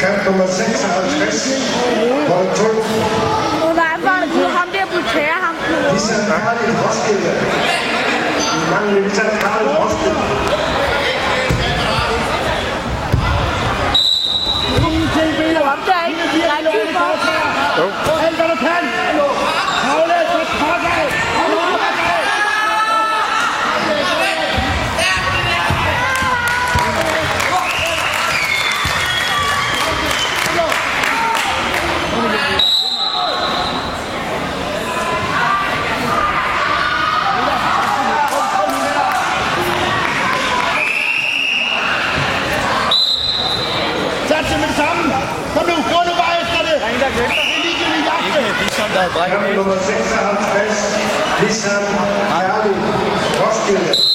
Kamp nummer 56. Hold 2. Nu er der på ham der på tære ham. på. Lisa Karli Roskilde. Vi mangler Lisa Karli Roskilde. Ingenting bliver op er ikke? Der er Jo. Holm, der havde brækket ben. Nummer 56, Lissan Herlig, Roskilde.